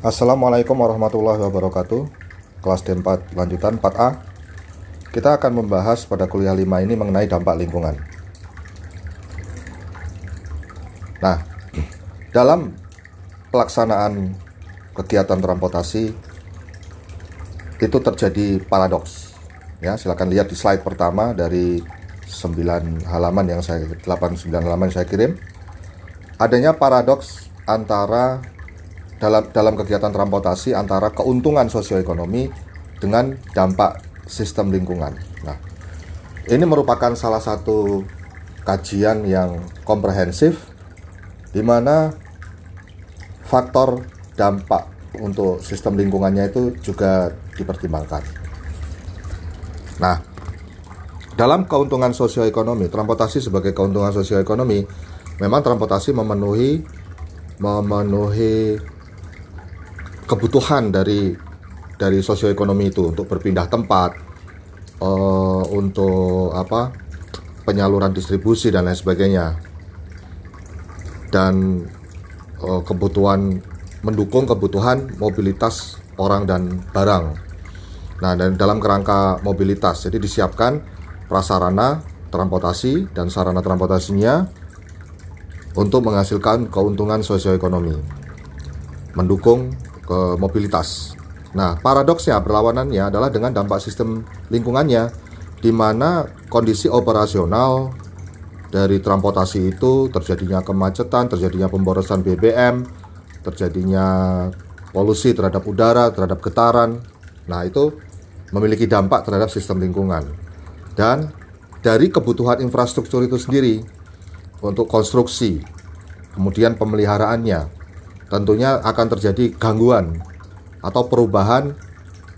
Assalamualaikum warahmatullahi wabarakatuh. Kelas D4 lanjutan 4A Kita akan membahas pada kuliah 5 ini mengenai dampak lingkungan. Nah, dalam pelaksanaan kegiatan transportasi itu terjadi paradoks. Ya silakan lihat di slide pertama dari 9 halaman yang saya 8 9 halaman yang saya kirim. Adanya paradoks antara dalam dalam kegiatan transportasi antara keuntungan sosioekonomi dengan dampak sistem lingkungan. Nah, ini merupakan salah satu kajian yang komprehensif di mana faktor dampak untuk sistem lingkungannya itu juga dipertimbangkan. Nah, dalam keuntungan sosioekonomi, transportasi sebagai keuntungan sosioekonomi, memang transportasi memenuhi memenuhi kebutuhan dari dari sosioekonomi itu untuk berpindah tempat, uh, untuk apa penyaluran distribusi dan lain sebagainya, dan uh, kebutuhan mendukung kebutuhan mobilitas orang dan barang. Nah, dan dalam kerangka mobilitas, jadi disiapkan prasarana transportasi dan sarana transportasinya untuk menghasilkan keuntungan sosioekonomi, mendukung ke mobilitas. Nah, paradoksnya berlawanannya adalah dengan dampak sistem lingkungannya di mana kondisi operasional dari transportasi itu terjadinya kemacetan, terjadinya pemborosan BBM, terjadinya polusi terhadap udara, terhadap getaran. Nah, itu memiliki dampak terhadap sistem lingkungan. Dan dari kebutuhan infrastruktur itu sendiri untuk konstruksi, kemudian pemeliharaannya, tentunya akan terjadi gangguan atau perubahan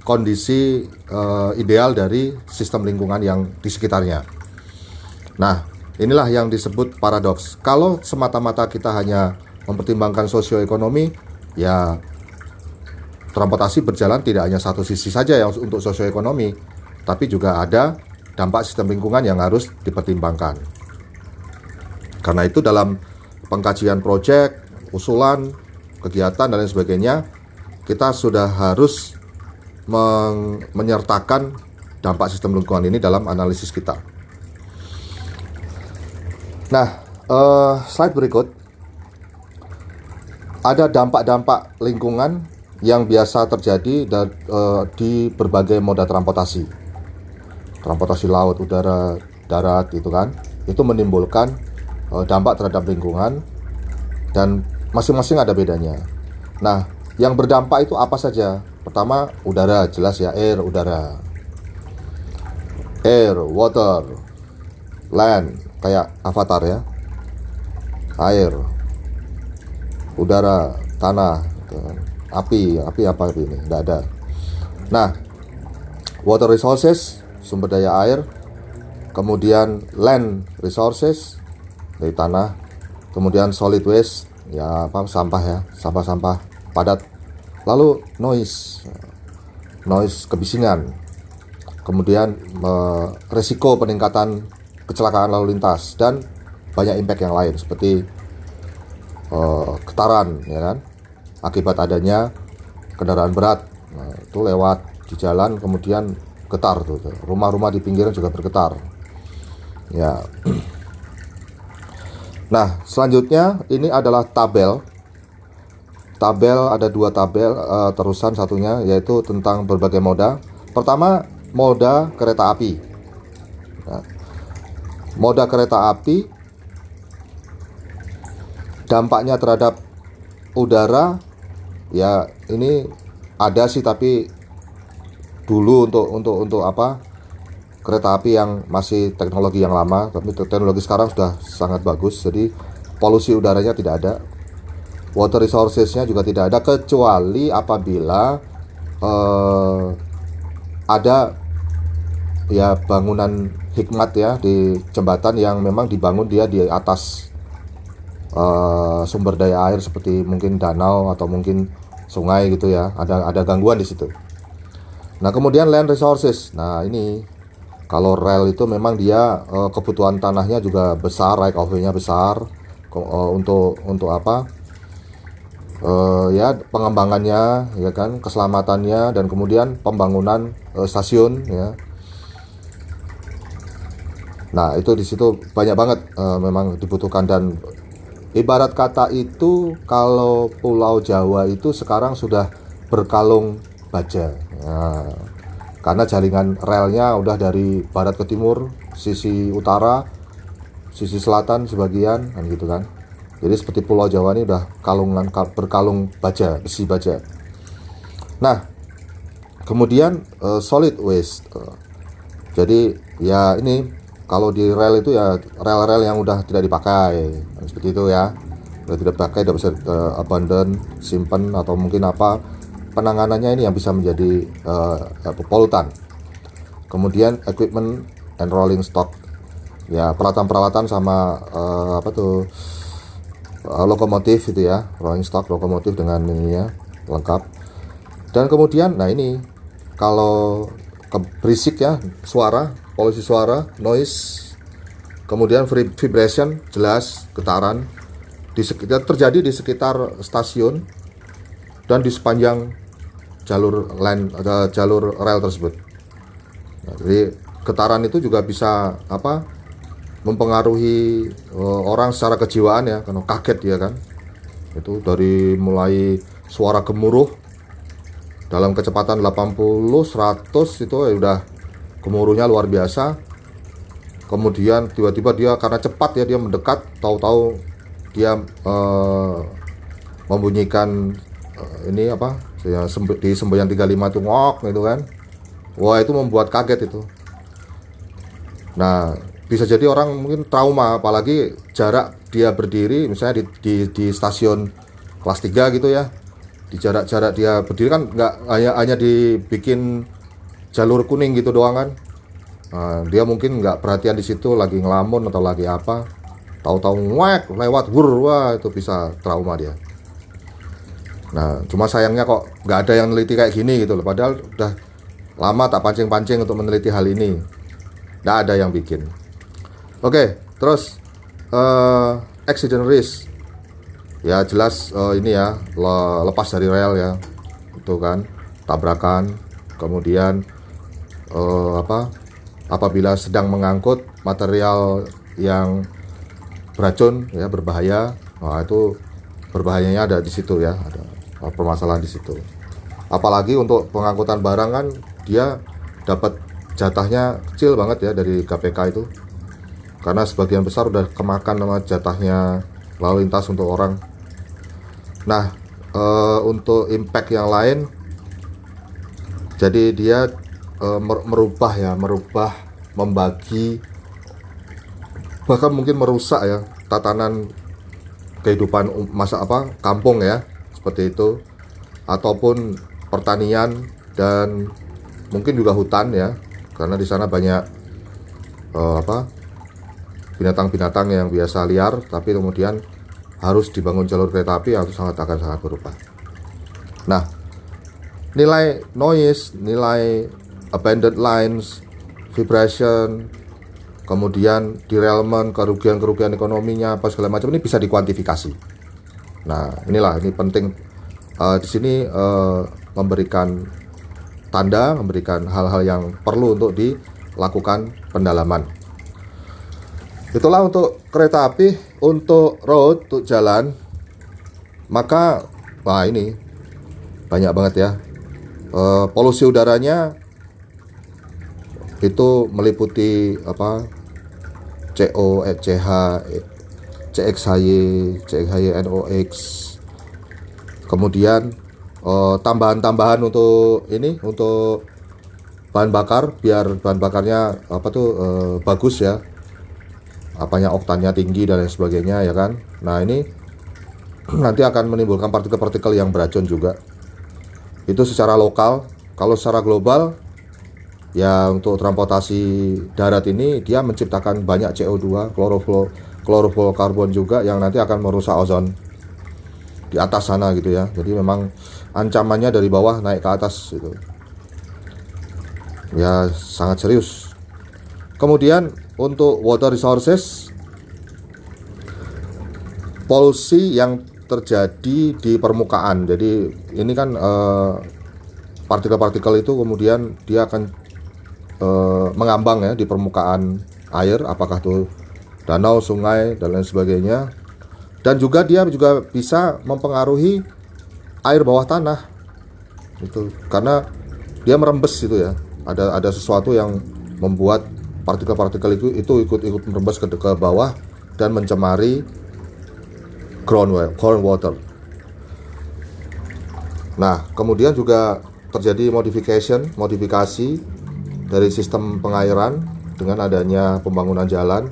kondisi uh, ideal dari sistem lingkungan yang di sekitarnya. Nah, inilah yang disebut paradoks. Kalau semata-mata kita hanya mempertimbangkan sosioekonomi, ya transportasi berjalan tidak hanya satu sisi saja yang untuk sosioekonomi, tapi juga ada dampak sistem lingkungan yang harus dipertimbangkan. Karena itu dalam pengkajian proyek, usulan, kegiatan dan lain sebagainya, kita sudah harus menyertakan dampak sistem lingkungan ini dalam analisis kita. Nah, uh, slide berikut. Ada dampak-dampak lingkungan yang biasa terjadi dan, uh, di berbagai moda transportasi, transportasi laut, udara, darat, itu kan, itu menimbulkan uh, dampak terhadap lingkungan dan masing-masing ada bedanya. Nah, yang berdampak itu apa saja? Pertama, udara, jelas ya, air, udara. Air, water, land, kayak avatar ya. Air, udara, tanah, gitu kan. api, api apa ini? Tidak ada. Nah, water resources, sumber daya air, kemudian land resources dari tanah, kemudian solid waste ya apa sampah ya sampah-sampah padat. Lalu noise noise kebisingan. Kemudian eh, resiko peningkatan kecelakaan lalu lintas dan banyak impact yang lain seperti eh, getaran ya kan? Akibat adanya kendaraan berat nah, itu lewat di jalan kemudian getar tuh rumah-rumah di pinggiran juga bergetar. Ya Nah, selanjutnya ini adalah tabel. Tabel ada dua tabel uh, terusan satunya yaitu tentang berbagai moda. Pertama, moda kereta api. Nah, moda kereta api dampaknya terhadap udara ya ini ada sih tapi dulu untuk untuk untuk apa kereta api yang masih teknologi yang lama tapi teknologi sekarang sudah sangat bagus. Jadi polusi udaranya tidak ada. Water resourcesnya juga tidak ada kecuali apabila uh, ada ya bangunan hikmat ya di jembatan yang memang dibangun dia di atas uh, sumber daya air seperti mungkin danau atau mungkin sungai gitu ya. Ada ada gangguan di situ. Nah kemudian land resources, nah ini kalau rel itu memang dia uh, kebutuhan tanahnya juga besar, right of way-nya besar. Uh, untuk untuk apa? uh, ya pengembangannya ya kan keselamatannya dan kemudian pembangunan uh, stasiun ya. Nah itu di situ banyak banget uh, memang dibutuhkan. Dan ibarat kata itu kalau Pulau Jawa itu sekarang sudah berkalung baja. Ya, karena jaringan relnya udah dari barat ke timur sisi utara sisi selatan sebagian kan gitu kan jadi seperti Pulau Jawa ini udah kalungan berkalung baja, besi baja. Nah, kemudian uh, solid waste. Uh, jadi ya ini kalau di rel itu ya rel-rel yang udah tidak dipakai, seperti itu ya. Udah tidak dipakai, tidak bisa uh, abandon, simpan atau mungkin apa penanganannya ini yang bisa menjadi uh, polutan. Kemudian equipment and rolling stock. Ya, peralatan-peralatan sama uh, apa tuh uh, lokomotif itu ya rolling stock lokomotif dengan ini ya lengkap dan kemudian nah ini kalau berisik ya suara polusi suara noise kemudian vibration jelas getaran di sekitar terjadi di sekitar stasiun dan di sepanjang jalur line uh, jalur rel tersebut. Nah, jadi getaran itu juga bisa apa mempengaruhi uh, orang secara kejiwaan ya karena kaget ya kan. Itu dari mulai suara gemuruh dalam kecepatan 80 100 itu ya udah gemuruhnya luar biasa. Kemudian tiba-tiba dia karena cepat ya dia mendekat tahu-tahu dia uh, membunyikan uh, ini apa ya di semboyan 35 itu ngok gitu kan. Wah itu membuat kaget itu. Nah bisa jadi orang mungkin trauma apalagi jarak dia berdiri misalnya di, di, di stasiun kelas 3 gitu ya. Di jarak-jarak dia berdiri kan nggak hanya hanya dibikin jalur kuning gitu doang kan. Nah, dia mungkin nggak perhatian di situ lagi ngelamun atau lagi apa. Tahu-tahu ngwek lewat wur wah itu bisa trauma dia nah cuma sayangnya kok nggak ada yang meneliti kayak gini gitu loh padahal udah lama tak pancing-pancing untuk meneliti hal ini nggak ada yang bikin Oke, terus uh, accident risk. Ya jelas uh, ini ya le lepas dari rel ya, itu kan tabrakan. Kemudian uh, apa? Apabila sedang mengangkut material yang beracun ya berbahaya, nah itu berbahayanya ada di situ ya, ada permasalahan di situ. Apalagi untuk pengangkutan barang kan dia dapat jatahnya kecil banget ya dari KPK itu. Karena sebagian besar udah kemakan sama jatahnya lalu lintas untuk orang. Nah e, untuk impact yang lain jadi dia e, merubah ya merubah membagi bahkan mungkin merusak ya tatanan kehidupan masa apa kampung ya seperti itu ataupun pertanian dan mungkin juga hutan ya karena di sana banyak uh, apa binatang-binatang yang biasa liar tapi kemudian harus dibangun jalur kereta api itu sangat akan sangat berubah. Nah, nilai noise, nilai abandoned lines, vibration, kemudian derailment, kerugian-kerugian ekonominya apa segala macam ini bisa dikuantifikasi. Nah, inilah ini penting uh, di sini uh, memberikan tanda, memberikan hal-hal yang perlu untuk dilakukan pendalaman. Itulah untuk kereta api, untuk road, untuk jalan. Maka, wah ini banyak banget ya. E, polusi udaranya itu meliputi apa? CO, CH, CXHY, CXHY NOx. Kemudian tambahan-tambahan untuk ini untuk bahan bakar biar bahan bakarnya apa tuh e, bagus ya. Apanya oktannya tinggi dan lain sebagainya ya kan? Nah ini nanti akan menimbulkan partikel-partikel yang beracun juga. Itu secara lokal. Kalau secara global ya untuk transportasi darat ini dia menciptakan banyak CO2 klorofluorokarbon juga yang nanti akan merusak ozon di atas sana gitu ya. Jadi memang ancamannya dari bawah naik ke atas itu ya sangat serius. Kemudian untuk water resources polusi yang terjadi di permukaan. Jadi ini kan eh, partikel-partikel itu kemudian dia akan eh, mengambang ya di permukaan air, apakah itu danau, sungai dan lain sebagainya. Dan juga dia juga bisa mempengaruhi air bawah tanah. Itu karena dia merembes itu ya. Ada ada sesuatu yang membuat partikel-partikel itu itu ikut-ikut merembes ke, ke bawah dan mencemari ground groundwater. Nah, kemudian juga terjadi modification, modifikasi dari sistem pengairan dengan adanya pembangunan jalan.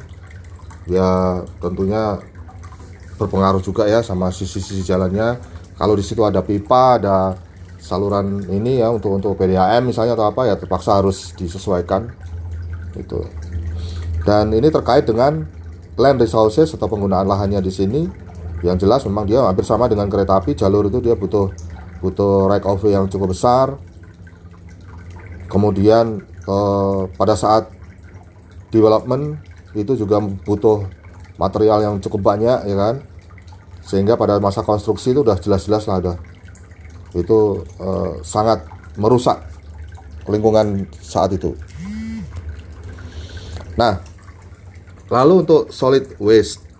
Ya, tentunya berpengaruh juga ya sama sisi-sisi jalannya. Kalau di situ ada pipa, ada saluran ini ya untuk untuk PDAM misalnya atau apa ya terpaksa harus disesuaikan itu. Dan ini terkait dengan land resources atau penggunaan lahannya di sini yang jelas memang dia hampir sama dengan kereta api jalur itu dia butuh butuh right of way yang cukup besar kemudian eh, pada saat development itu juga butuh material yang cukup banyak ya kan? Sehingga pada masa konstruksi itu udah jelas-jelas lah ada itu eh, sangat merusak lingkungan saat itu. Nah lalu untuk solid waste.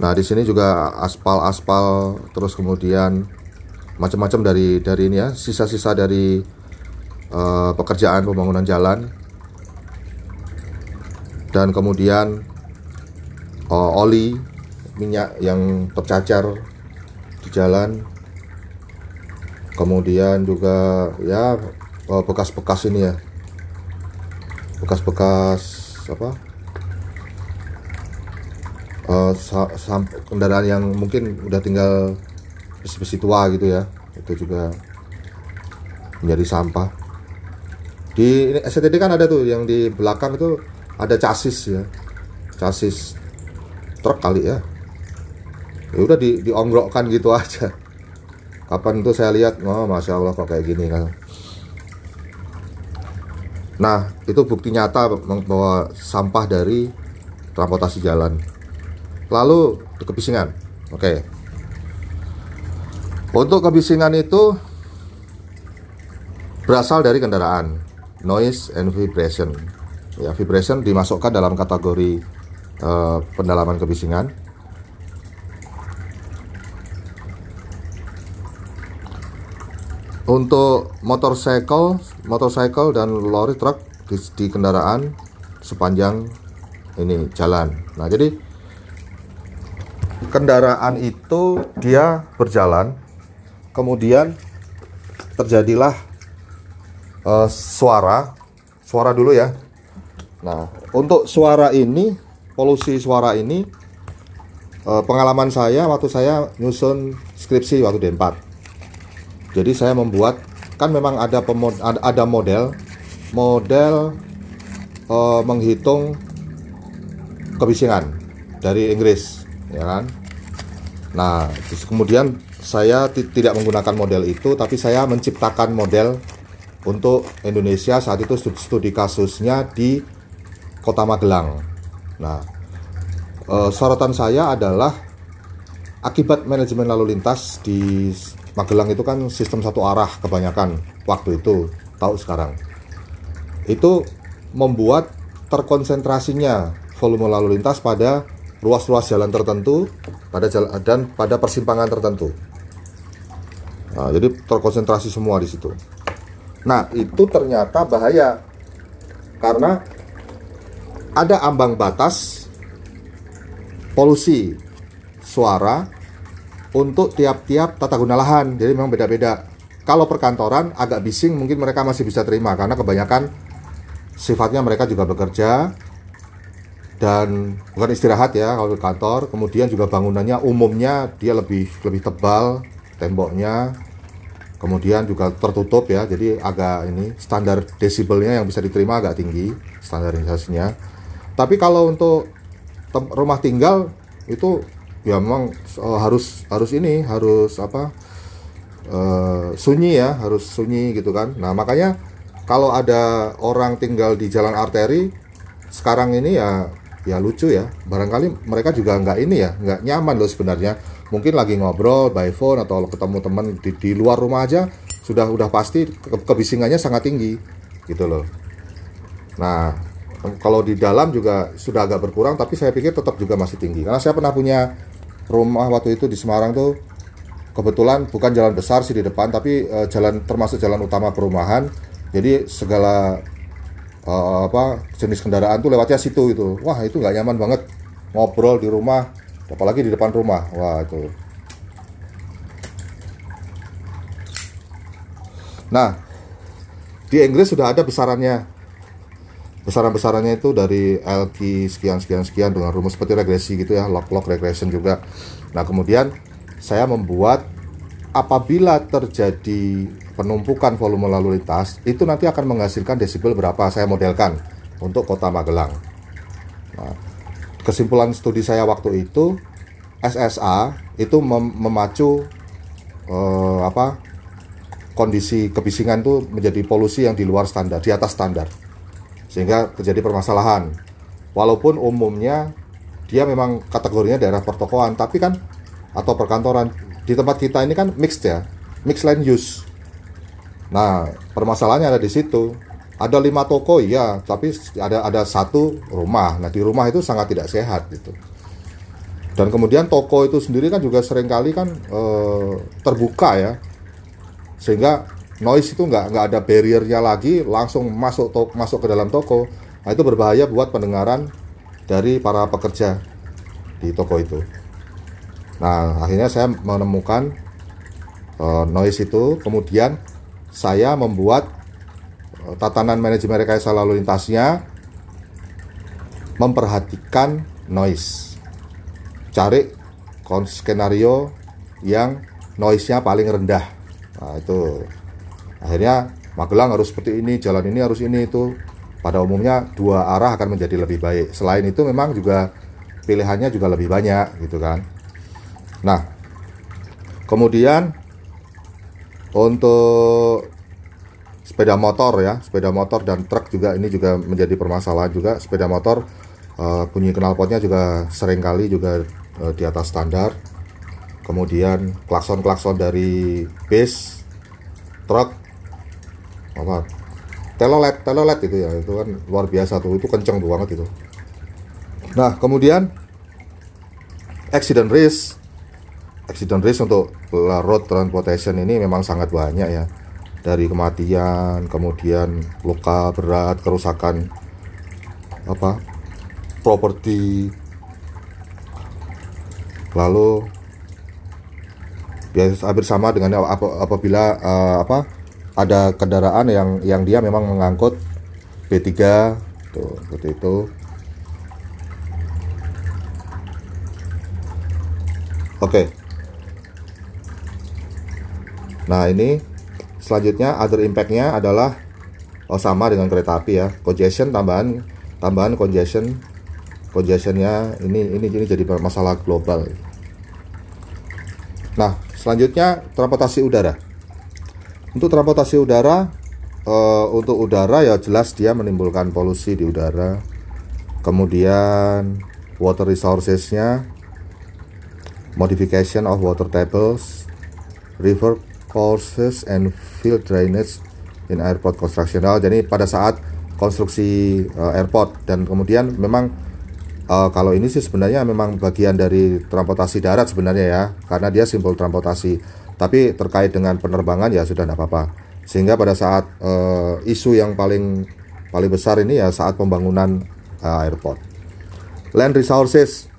Nah, di sini juga aspal-aspal terus kemudian macam-macam dari dari ini ya, sisa-sisa dari uh, pekerjaan pembangunan jalan. Dan kemudian uh, oli minyak yang tercacar di jalan. Kemudian juga ya bekas bekas-bekas ini ya. Bekas-bekas apa? uh, kendaraan yang mungkin udah tinggal besi-besi tua gitu ya itu juga menjadi sampah di STD kan ada tuh yang di belakang itu ada chassis ya. Chassis truk kali ya. Ya udah di diongrokkan gitu aja. Kapan itu saya lihat oh masya Allah kok kayak gini kan? Nah itu bukti nyata bahwa sampah dari transportasi jalan. Lalu kebisingan. Oke. Okay. untuk kebisingan itu berasal dari kendaraan. Noise and vibration ya vibration dimasukkan dalam kategori uh, pendalaman kebisingan. Untuk motorcycle motorcycle dan lori truk di, di kendaraan sepanjang ini jalan. Nah jadi kendaraan itu dia berjalan kemudian terjadilah uh, suara. Suara dulu ya nah untuk suara ini polusi suara ini uh, pengalaman saya waktu saya nyusun skripsi waktu D4 jadi saya membuat kan memang ada pemod, ada model model uh, menghitung kebisingan dari Inggris ya kan? Nah kemudian saya tidak menggunakan model itu tapi saya menciptakan model untuk Indonesia saat itu studi kasusnya di Kota Magelang nah e, sorotan saya adalah akibat manajemen lalu lintas di Magelang itu kan sistem satu arah kebanyakan waktu itu tahu sekarang itu membuat terkonsentrasinya volume lalu lintas pada ruas-ruas jalan tertentu pada jalan dan pada persimpangan tertentu. Nah, jadi terkonsentrasi semua di situ. Nah, itu ternyata bahaya karena ada ambang batas polusi suara untuk tiap-tiap tata guna lahan. Jadi memang beda-beda. Kalau perkantoran agak bising mungkin mereka masih bisa terima karena kebanyakan sifatnya mereka juga bekerja dan bukan istirahat ya kalau di kantor kemudian juga bangunannya umumnya dia lebih lebih tebal temboknya kemudian juga tertutup ya jadi agak ini standar desibelnya yang bisa diterima agak tinggi standarisasinya tapi kalau untuk rumah tinggal itu ya memang uh, harus harus ini harus apa uh, sunyi ya harus sunyi gitu kan. Nah makanya kalau ada orang tinggal di jalan arteri sekarang ini ya ya lucu ya. Barangkali mereka juga nggak ini ya nggak nyaman loh sebenarnya. Mungkin lagi ngobrol by phone atau ketemu teman di, di luar rumah aja sudah udah pasti ke, kebisingannya sangat tinggi gitu loh. Nah, kalau di dalam juga sudah agak berkurang tapi saya pikir tetap juga masih tinggi. Karena saya pernah punya rumah waktu itu di Semarang tuh kebetulan bukan jalan besar sih di depan tapi uh, jalan termasuk jalan utama perumahan. Jadi segala uh, apa jenis kendaraan tuh lewatnya situ itu wah itu nggak nyaman banget ngobrol di rumah apalagi di depan rumah. Wah itu. Nah di Inggris sudah ada besarannya besaran-besarannya itu dari LQ sekian sekian sekian dengan rumus seperti regresi gitu ya log log regression juga. Nah kemudian saya membuat apabila terjadi penumpukan volume lalu lintas itu nanti akan menghasilkan desibel berapa saya modelkan untuk kota Magelang. Nah, kesimpulan studi saya waktu itu SSA itu mem memacu eh, apa kondisi kebisingan itu menjadi polusi yang di luar standar di atas standar sehingga terjadi permasalahan. Walaupun umumnya dia memang kategorinya daerah pertokoan tapi kan atau perkantoran di tempat kita ini kan mixed ya mixed land use. Nah permasalahannya ada di situ. Ada lima toko iya tapi ada ada satu rumah. Nah di rumah itu sangat tidak sehat gitu. Dan kemudian toko itu sendiri kan juga sering kali kan e, terbuka ya sehingga noise itu nggak nggak ada barriernya lagi langsung masuk to masuk ke dalam toko nah, itu berbahaya buat pendengaran dari para pekerja di toko itu nah akhirnya saya menemukan e, noise itu kemudian saya membuat tatanan manajemen rekayasa lalu lintasnya memperhatikan noise. Cari skenario yang noise-nya paling rendah. Nah, itu. Akhirnya Magelang harus seperti ini, jalan ini harus ini itu. Pada umumnya dua arah akan menjadi lebih baik. Selain itu memang juga pilihannya juga lebih banyak gitu kan. Nah, kemudian untuk sepeda motor ya sepeda motor dan truk juga ini juga menjadi permasalahan juga sepeda motor uh, bunyi knalpotnya juga sering kali juga uh, di atas standar kemudian klakson-klakson dari bus truk apa? Telolet telolet itu ya itu kan luar biasa tuh itu kenceng banget itu. Nah kemudian accident risk. Accident risk untuk road transportation ini memang sangat banyak ya. Dari kematian, kemudian luka berat, kerusakan apa properti, lalu biasa hampir sama dengan ap apabila uh, apa ada kendaraan yang yang dia memang mengangkut B3 tuh seperti itu. Oke. Nah ini selanjutnya other impactnya adalah oh sama dengan kereta api ya. Congestion tambahan tambahan congestion. Congestionnya ini ini ini jadi masalah global. Nah selanjutnya transportasi udara untuk transportasi udara uh, untuk udara ya jelas dia menimbulkan polusi di udara kemudian water resourcesnya modification of water tables river courses and field drainage in airport constructional. Jadi pada saat konstruksi uh, airport dan kemudian memang uh, kalau ini sih sebenarnya memang bagian dari transportasi darat sebenarnya ya karena dia simbol transportasi. Tapi terkait dengan penerbangan ya sudah tidak apa-apa. Sehingga pada saat uh, isu yang paling paling besar ini ya saat pembangunan uh, airport. Land resources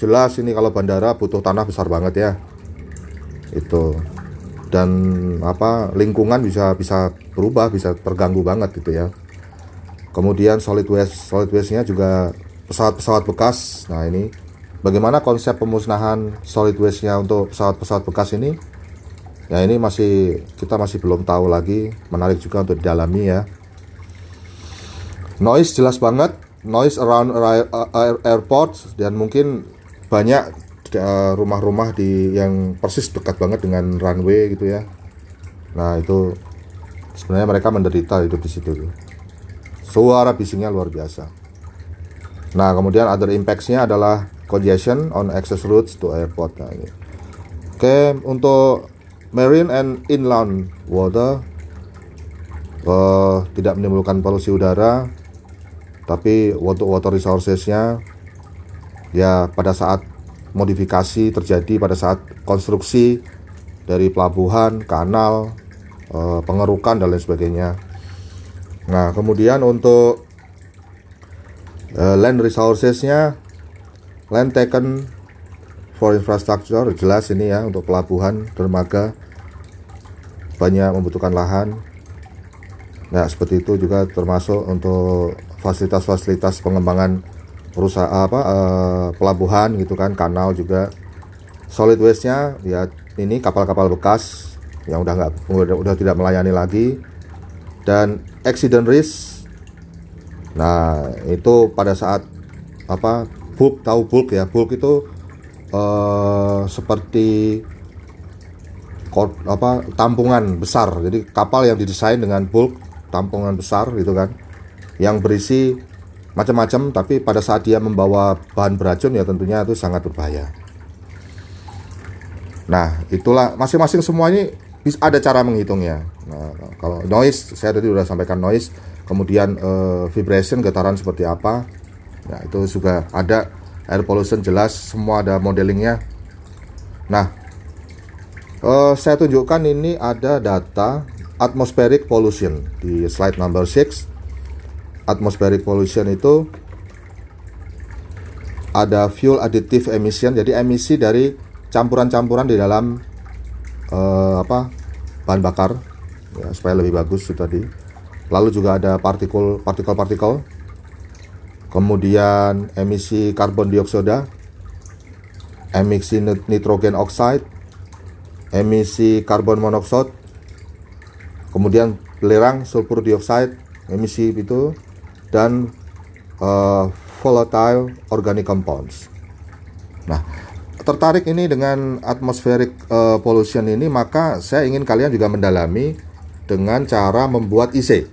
jelas ini kalau bandara butuh tanah besar banget ya. Itu dan apa lingkungan bisa bisa berubah bisa terganggu banget gitu ya kemudian solid waste solid waste nya juga pesawat-pesawat bekas nah ini bagaimana konsep pemusnahan solid waste nya untuk pesawat-pesawat bekas ini ya ini masih kita masih belum tahu lagi menarik juga untuk didalami ya noise jelas banget noise around airport dan mungkin banyak Eh, rumah-rumah di yang persis dekat banget dengan runway gitu ya. Nah itu sebenarnya mereka menderita hidup di situ. Suara bisingnya luar biasa. Nah kemudian other impactsnya adalah congestion on access routes to airport. Nah, ini. Oke, untuk marine and inland water uh, tidak menimbulkan polusi udara, tapi untuk water resourcesnya ya pada saat modifikasi terjadi pada saat konstruksi dari pelabuhan, kanal, uh, pengerukan dan lain sebagainya. Nah, kemudian untuk uh, land resourcesnya land taken for infrastructure jelas ini ya untuk pelabuhan dermaga banyak membutuhkan lahan. Nah seperti itu juga termasuk untuk fasilitas-fasilitas pengembangan perusahaan apa eh, pelabuhan gitu kan kanal juga. Solid waste nya ya ini kapal-kapal bekas yang udah nggak udah, udah tidak melayani lagi. Dan accident risk. Nah itu pada saat apa bulk tahu bulk ya bulk itu uh, seperti apa tampungan besar. Jadi kapal yang didesain dengan bulk tampungan besar gitu kan, yang berisi macam-macam, tapi pada saat dia membawa bahan beracun ya tentunya itu sangat berbahaya. Nah, itulah masing-masing semuanya bisa ada cara menghitungnya. Nah, kalau noise saya tadi sudah sampaikan noise, kemudian uh, vibration getaran seperti apa, ya itu juga ada air pollution jelas semua ada modelingnya nah uh, saya tunjukkan ini ada data atmospheric pollution di slide number 6 atmospheric pollution itu ada fuel additive emission jadi emisi dari campuran-campuran di dalam uh, apa bahan bakar ya, supaya lebih bagus itu tadi. Lalu juga ada partikel partikel partikel kemudian emisi karbon dioksida, emisi nitrogen oxide, emisi karbon monoksida, kemudian belerang sulfur dioxide, emisi itu dan uh, volatile organic compounds. Nah, tertarik ini dengan atmospheric uh, pollution ini, maka saya ingin kalian juga mendalami dengan cara membuat IC.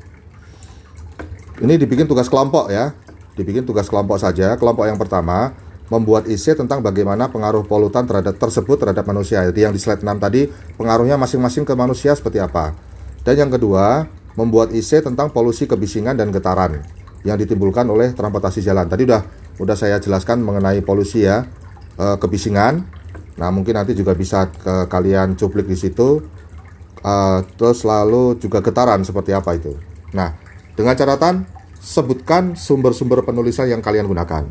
Ini dibikin tugas kelompok ya dibikin tugas kelompok saja. Kelompok yang pertama membuat isi tentang bagaimana pengaruh polutan terhadap tersebut terhadap manusia. Jadi yang di slide 6 tadi pengaruhnya masing-masing ke manusia seperti apa. Dan yang kedua, membuat isi tentang polusi kebisingan dan getaran yang ditimbulkan oleh transportasi jalan. Tadi udah udah saya jelaskan mengenai polusi ya, e, kebisingan. Nah, mungkin nanti juga bisa ke kalian cuplik di situ. E, terus lalu juga getaran seperti apa itu. Nah, dengan catatan sebutkan sumber-sumber penulisan yang kalian gunakan.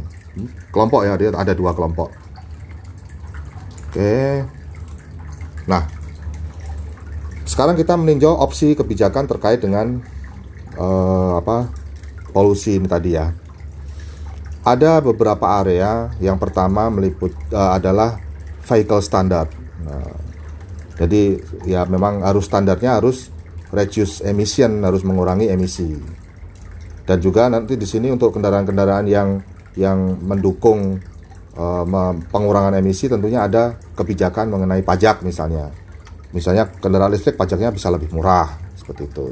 Kelompok ya, dia ada dua kelompok. Oke. Nah, sekarang kita meninjau opsi kebijakan terkait dengan uh, apa polusi ini tadi ya. Ada beberapa area. Yang pertama meliput uh, adalah vehicle standard. Nah, jadi ya memang harus standarnya harus reduce emission, harus mengurangi emisi dan juga nanti di sini untuk kendaraan-kendaraan yang yang mendukung uh, pengurangan emisi tentunya ada kebijakan mengenai pajak misalnya. Misalnya kendaraan listrik pajaknya bisa lebih murah seperti itu.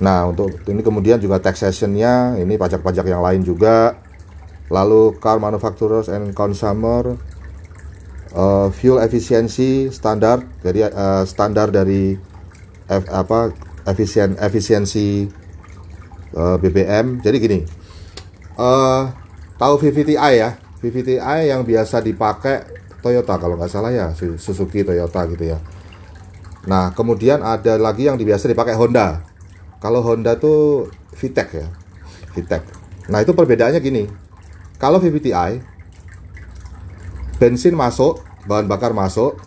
Nah untuk ini kemudian juga taxationnya ini pajak-pajak yang lain juga. Lalu car manufacturers and consumer uh, fuel efisiensi standar jadi uh, standar dari F, apa efisien efisiensi uh, BBM. Jadi gini, uh, tahu VVTi ya, VVTi yang biasa dipakai Toyota kalau nggak salah ya, Suzuki Toyota gitu ya. Nah kemudian ada lagi yang biasa dipakai Honda. Kalau Honda tuh VTEC ya, VTEC. Nah itu perbedaannya gini, kalau VVTi bensin masuk, bahan bakar masuk,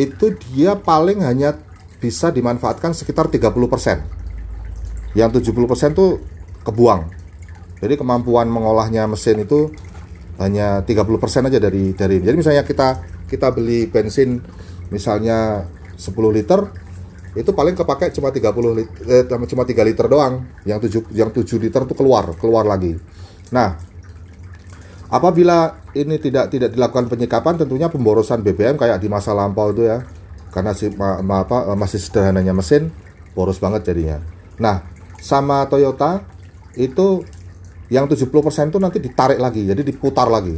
itu dia paling hanya bisa dimanfaatkan sekitar 30% yang 70% tuh kebuang jadi kemampuan mengolahnya mesin itu hanya 30% aja dari dari jadi misalnya kita kita beli bensin misalnya 10 liter itu paling kepake cuma 30 liter, eh, cuma 3 liter doang. Yang 7 yang 7 liter itu keluar keluar lagi. Nah apabila ini tidak tidak dilakukan penyikapan tentunya pemborosan BBM kayak di masa lampau itu ya. Karena si, ma, ma, apa, masih sederhananya mesin boros banget jadinya. Nah sama Toyota itu yang 70% itu nanti ditarik lagi, jadi diputar lagi.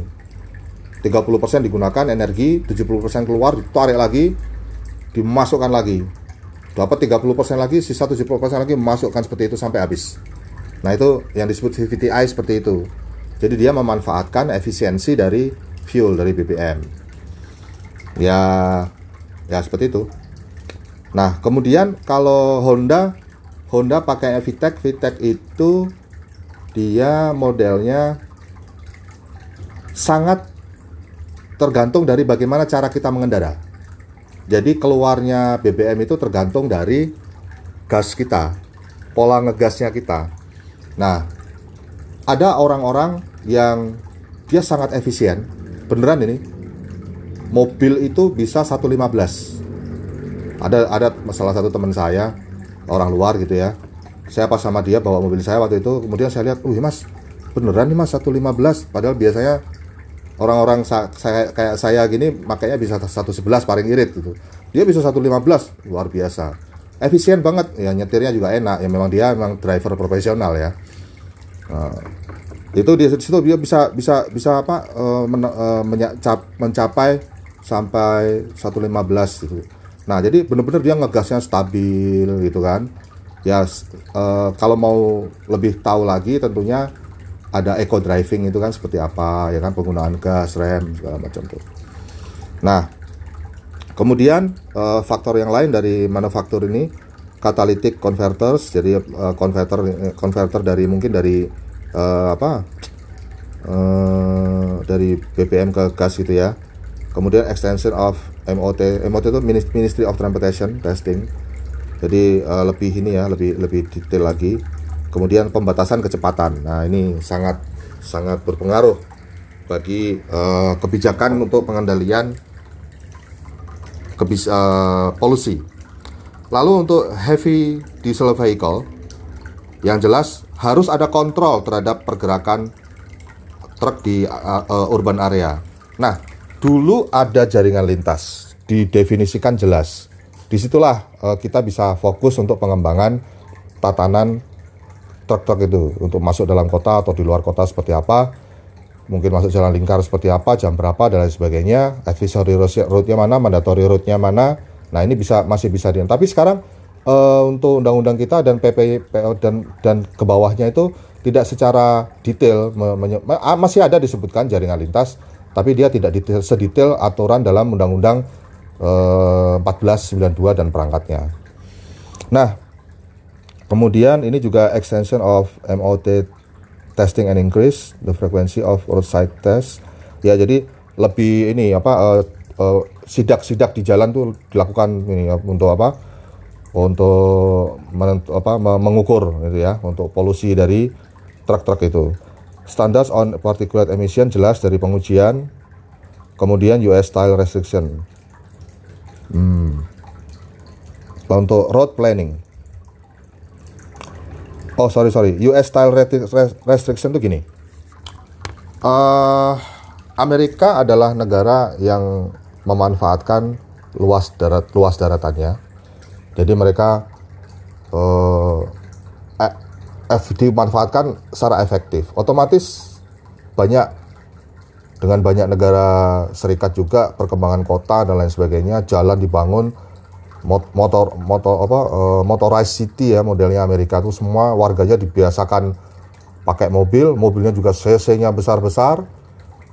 30% digunakan energi 70% keluar ditarik lagi dimasukkan lagi. Dapat 30% lagi sisa 70% lagi memasukkan seperti itu sampai habis. Nah itu yang disebut VVTI seperti itu. Jadi dia memanfaatkan efisiensi dari fuel dari BBM ya ya seperti itu. Nah kemudian kalau Honda Honda pakai VTEC VTEC itu dia modelnya sangat tergantung dari bagaimana cara kita mengendara. Jadi keluarnya BBM itu tergantung dari gas kita, pola ngegasnya kita. Nah, ada orang-orang yang dia sangat efisien, beneran ini. Mobil itu bisa 115. Ada ada salah satu teman saya, orang luar gitu ya. Saya pas sama dia bawa mobil saya waktu itu, kemudian saya lihat, "Uh, Mas, beneran nih Mas 115." Padahal biasanya orang-orang saya kayak saya gini makanya bisa 111 paling irit gitu. Dia bisa 115 luar biasa. Efisien banget ya nyetirnya juga enak ya memang dia memang driver profesional ya. Nah, itu di situ dia bisa bisa bisa apa uh, men, uh, mencapai sampai 115 gitu. Nah, jadi benar-benar dia ngegasnya stabil gitu kan. Ya uh, kalau mau lebih tahu lagi tentunya ada eco driving itu kan seperti apa ya kan? Penggunaan gas rem segala macam tuh. Nah kemudian uh, faktor yang lain dari manufaktur ini catalytic converters jadi uh, converter converter dari mungkin dari uh, apa? Uh, dari BBM ke gas gitu ya. Kemudian extension of MOT MOT itu Ministry of Transportation Testing jadi uh, lebih ini ya lebih lebih detail lagi kemudian pembatasan kecepatan. Nah, ini sangat sangat berpengaruh bagi uh, kebijakan untuk pengendalian kebis uh, polusi. Lalu untuk heavy diesel vehicle yang jelas harus ada kontrol terhadap pergerakan truk di uh, uh, urban area. Nah, dulu ada jaringan lintas didefinisikan jelas. Di situlah uh, kita bisa fokus untuk pengembangan tatanan truk-truk itu. Untuk masuk dalam kota atau di luar kota seperti apa mungkin masuk jalan lingkar seperti apa jam berapa dan lain sebagainya advisory route-nya mana mandatory route-nya mana. Nah ini bisa masih bisa di tapi sekarang uh, untuk undang-undang kita dan PP dan dan ke bawahnya itu tidak secara detail masih ada disebutkan jaringan lintas tapi dia tidak detail, sedetail aturan dalam undang-undang uh, 1492 dan perangkatnya nah Kemudian ini juga extension of MOT testing and increase the frequency of roadside test. Ya jadi lebih ini apa sidak-sidak uh, uh, di jalan tuh dilakukan ini ya, untuk apa? Untuk menentu, apa mengukur gitu ya untuk polusi dari truk-truk itu. Standards on particulate emission jelas dari pengujian. Kemudian US style restriction. Hmm. Untuk road planning. Oh sorry sorry. US style restriction itu gini. Uh, Amerika adalah negara yang memanfaatkan luas darat luas daratannya. Jadi mereka uh, eh, dimanfaatkan secara efektif. Otomatis banyak dengan banyak negara serikat juga perkembangan kota dan lain sebagainya jalan dibangun motor motor apa uh, motorized city ya modelnya Amerika itu semua warganya dibiasakan pakai mobil, mobilnya juga cc-nya besar-besar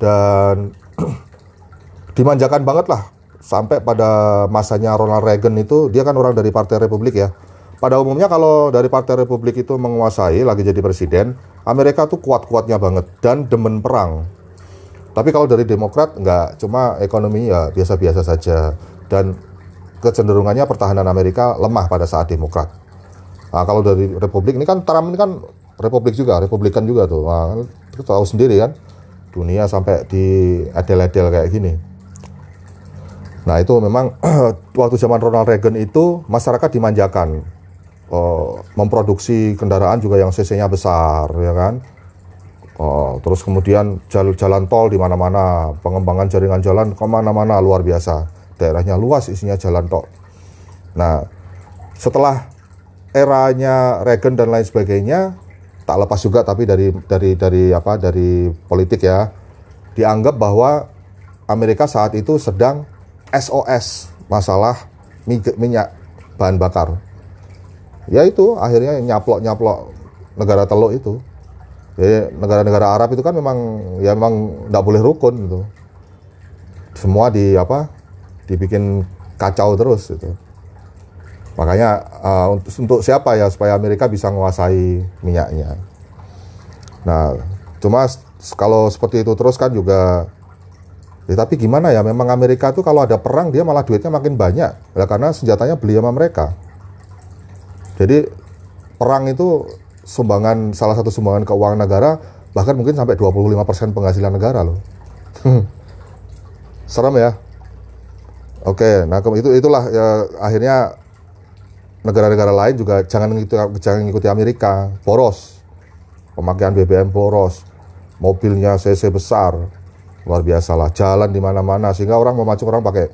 dan dimanjakan banget lah sampai pada masanya Ronald Reagan itu dia kan orang dari Partai Republik ya. Pada umumnya kalau dari Partai Republik itu menguasai lagi jadi presiden, Amerika tuh kuat-kuatnya banget dan demen perang. Tapi kalau dari Demokrat nggak, cuma ekonomi ya biasa-biasa saja dan kecenderungannya pertahanan Amerika lemah pada saat Demokrat. Nah, kalau dari Republik ini kan Trump ini kan Republik juga, Republikan juga tuh. Nah, kita tahu sendiri kan, dunia sampai di edel-edel kayak gini. Nah itu memang waktu zaman Ronald Reagan itu masyarakat dimanjakan oh, memproduksi kendaraan juga yang cc-nya besar, ya kan. Oh, terus kemudian jalan, jalan tol di mana-mana, pengembangan jaringan jalan ke mana-mana luar biasa daerahnya luas isinya jalan tok. Nah, setelah eranya Reagan dan lain sebagainya tak lepas juga tapi dari dari dari apa dari politik ya dianggap bahwa Amerika saat itu sedang SOS masalah minyak bahan bakar. Ya itu akhirnya nyaplok-nyaplok negara teluk itu. Negara-negara Arab itu kan memang ya memang tidak boleh rukun gitu. Semua di apa? Dibikin kacau terus itu. Makanya uh, untuk, untuk siapa ya supaya Amerika bisa menguasai minyaknya. Nah, cuma kalau seperti itu terus kan juga Ya, tapi gimana ya, memang Amerika tuh kalau ada perang dia malah duitnya makin banyak, ya, karena senjatanya beli sama mereka. Jadi perang itu sumbangan salah satu sumbangan keuangan negara bahkan mungkin sampai 25% penghasilan negara loh. Serem ya. Oke, nah itu itulah ya, akhirnya negara-negara lain juga jangan ngikuti jangan ngikuti Amerika, boros. Pemakaian BBM boros, mobilnya CC besar, luar biasa lah jalan di mana-mana sehingga orang memacu orang pakai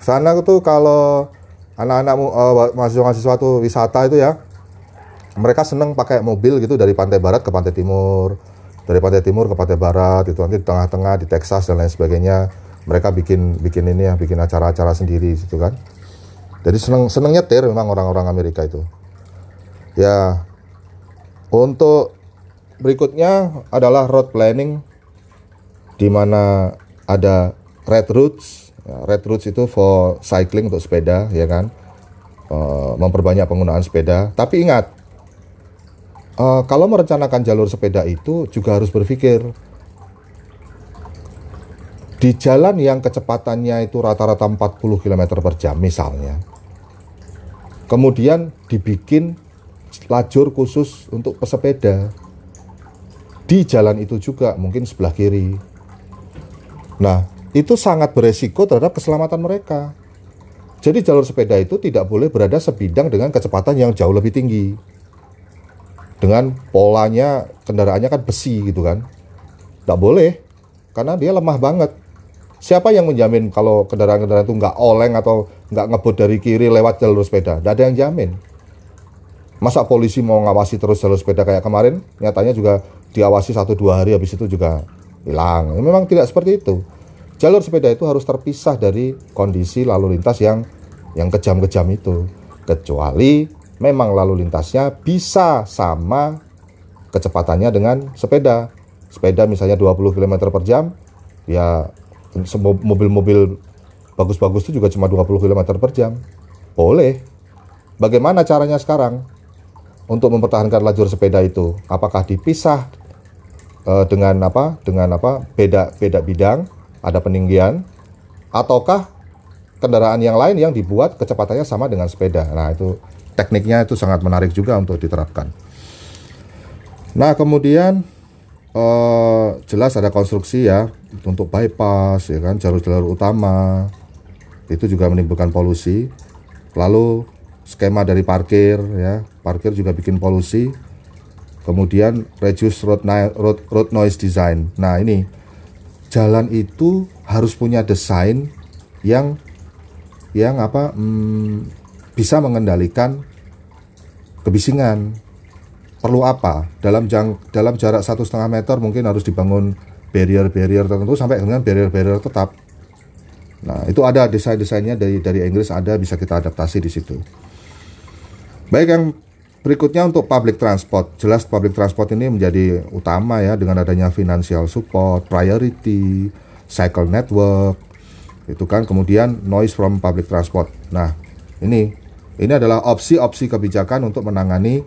sana itu kalau anak-anak uh, mahasiswa-mahasiswa itu wisata itu ya mereka seneng pakai mobil gitu dari pantai barat ke pantai timur dari pantai timur ke pantai barat itu nanti di tengah-tengah di Texas dan lain sebagainya mereka bikin bikin ini ya bikin acara-acara sendiri gitu kan jadi seneng seneng nyetir memang orang-orang Amerika itu ya untuk berikutnya adalah road planning di mana ada red routes. Ya, red routes itu for cycling untuk sepeda, ya kan? Uh, memperbanyak penggunaan sepeda. Tapi ingat, uh, kalau merencanakan jalur sepeda itu juga harus berpikir di jalan yang kecepatannya itu rata-rata 40 km per jam misalnya. Kemudian dibikin lajur khusus untuk pesepeda. Di jalan itu juga mungkin sebelah kiri Nah, itu sangat beresiko terhadap keselamatan mereka. Jadi jalur sepeda itu tidak boleh berada sebidang dengan kecepatan yang jauh lebih tinggi. Dengan polanya kendaraannya kan besi gitu kan. Tidak boleh, karena dia lemah banget. Siapa yang menjamin kalau kendaraan-kendaraan itu nggak oleng atau nggak ngebut dari kiri lewat jalur sepeda? Tidak ada yang jamin. Masa polisi mau ngawasi terus jalur sepeda kayak kemarin? Nyatanya juga diawasi satu dua hari habis itu juga hilang. Memang tidak seperti itu. Jalur sepeda itu harus terpisah dari kondisi lalu lintas yang yang kejam-kejam itu. Kecuali memang lalu lintasnya bisa sama kecepatannya dengan sepeda. Sepeda misalnya 20 km per jam, ya mobil-mobil bagus-bagus itu juga cuma 20 km per jam. Boleh. Bagaimana caranya sekarang untuk mempertahankan lajur sepeda itu? Apakah dipisah uh, dengan apa dengan apa beda beda bidang ada peninggian ataukah kendaraan yang lain yang dibuat kecepatannya sama dengan sepeda nah itu tekniknya itu sangat menarik juga untuk diterapkan. Nah kemudian uh, jelas ada konstruksi ya untuk bypass ya kan jalur-jalur utama. Itu juga menimbulkan polusi. Lalu skema dari parkir ya. Parkir juga bikin polusi. Kemudian reduce road, road, road noise design. Nah ini jalan itu harus punya desain yang yang apa hmm, bisa mengendalikan kebisingan. Perlu apa? Dalam jang, dalam jarak satu setengah meter mungkin harus dibangun barrier-barrier tertentu sampai dengan barrier-barrier tetap. Nah itu ada desain-desainnya dari dari Inggris ada bisa kita adaptasi di situ. Baik yang Berikutnya untuk public transport, jelas public transport ini menjadi utama ya dengan adanya financial support, priority, cycle network, itu kan kemudian noise from public transport. Nah ini ini adalah opsi-opsi kebijakan untuk menangani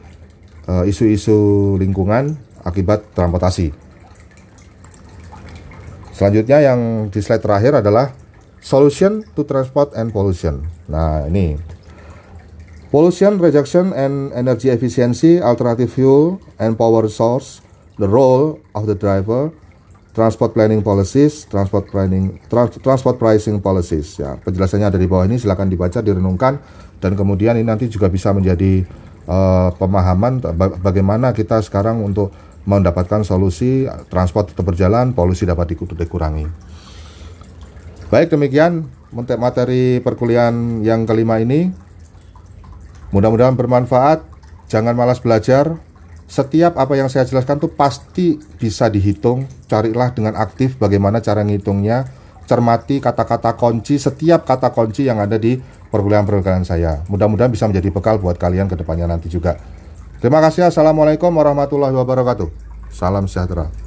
eh, isu-isu uh, lingkungan akibat transportasi. Selanjutnya yang di slide terakhir adalah solution to transport and pollution. Nah ini Pollution reduction and energy efficiency, alternative fuel and power source, the role of the driver, transport planning policies, transport planning, trans, transport pricing policies. Ya, penjelasannya ada di bawah ini. Silakan dibaca, direnungkan, dan kemudian ini nanti juga bisa menjadi uh, pemahaman bagaimana kita sekarang untuk mendapatkan solusi transport tetap berjalan, polusi dapat dikurangi. Baik demikian materi perkuliahan yang kelima ini. Mudah-mudahan bermanfaat. Jangan malas belajar. Setiap apa yang saya jelaskan tuh pasti bisa dihitung. Carilah dengan aktif bagaimana cara ngitungnya cermati kata-kata kunci setiap kata kunci yang ada di perkuliahan-perkuliahan saya. Mudah-mudahan bisa menjadi bekal buat kalian ke depannya nanti juga. Terima kasih. Assalamualaikum warahmatullahi wabarakatuh. Salam sejahtera.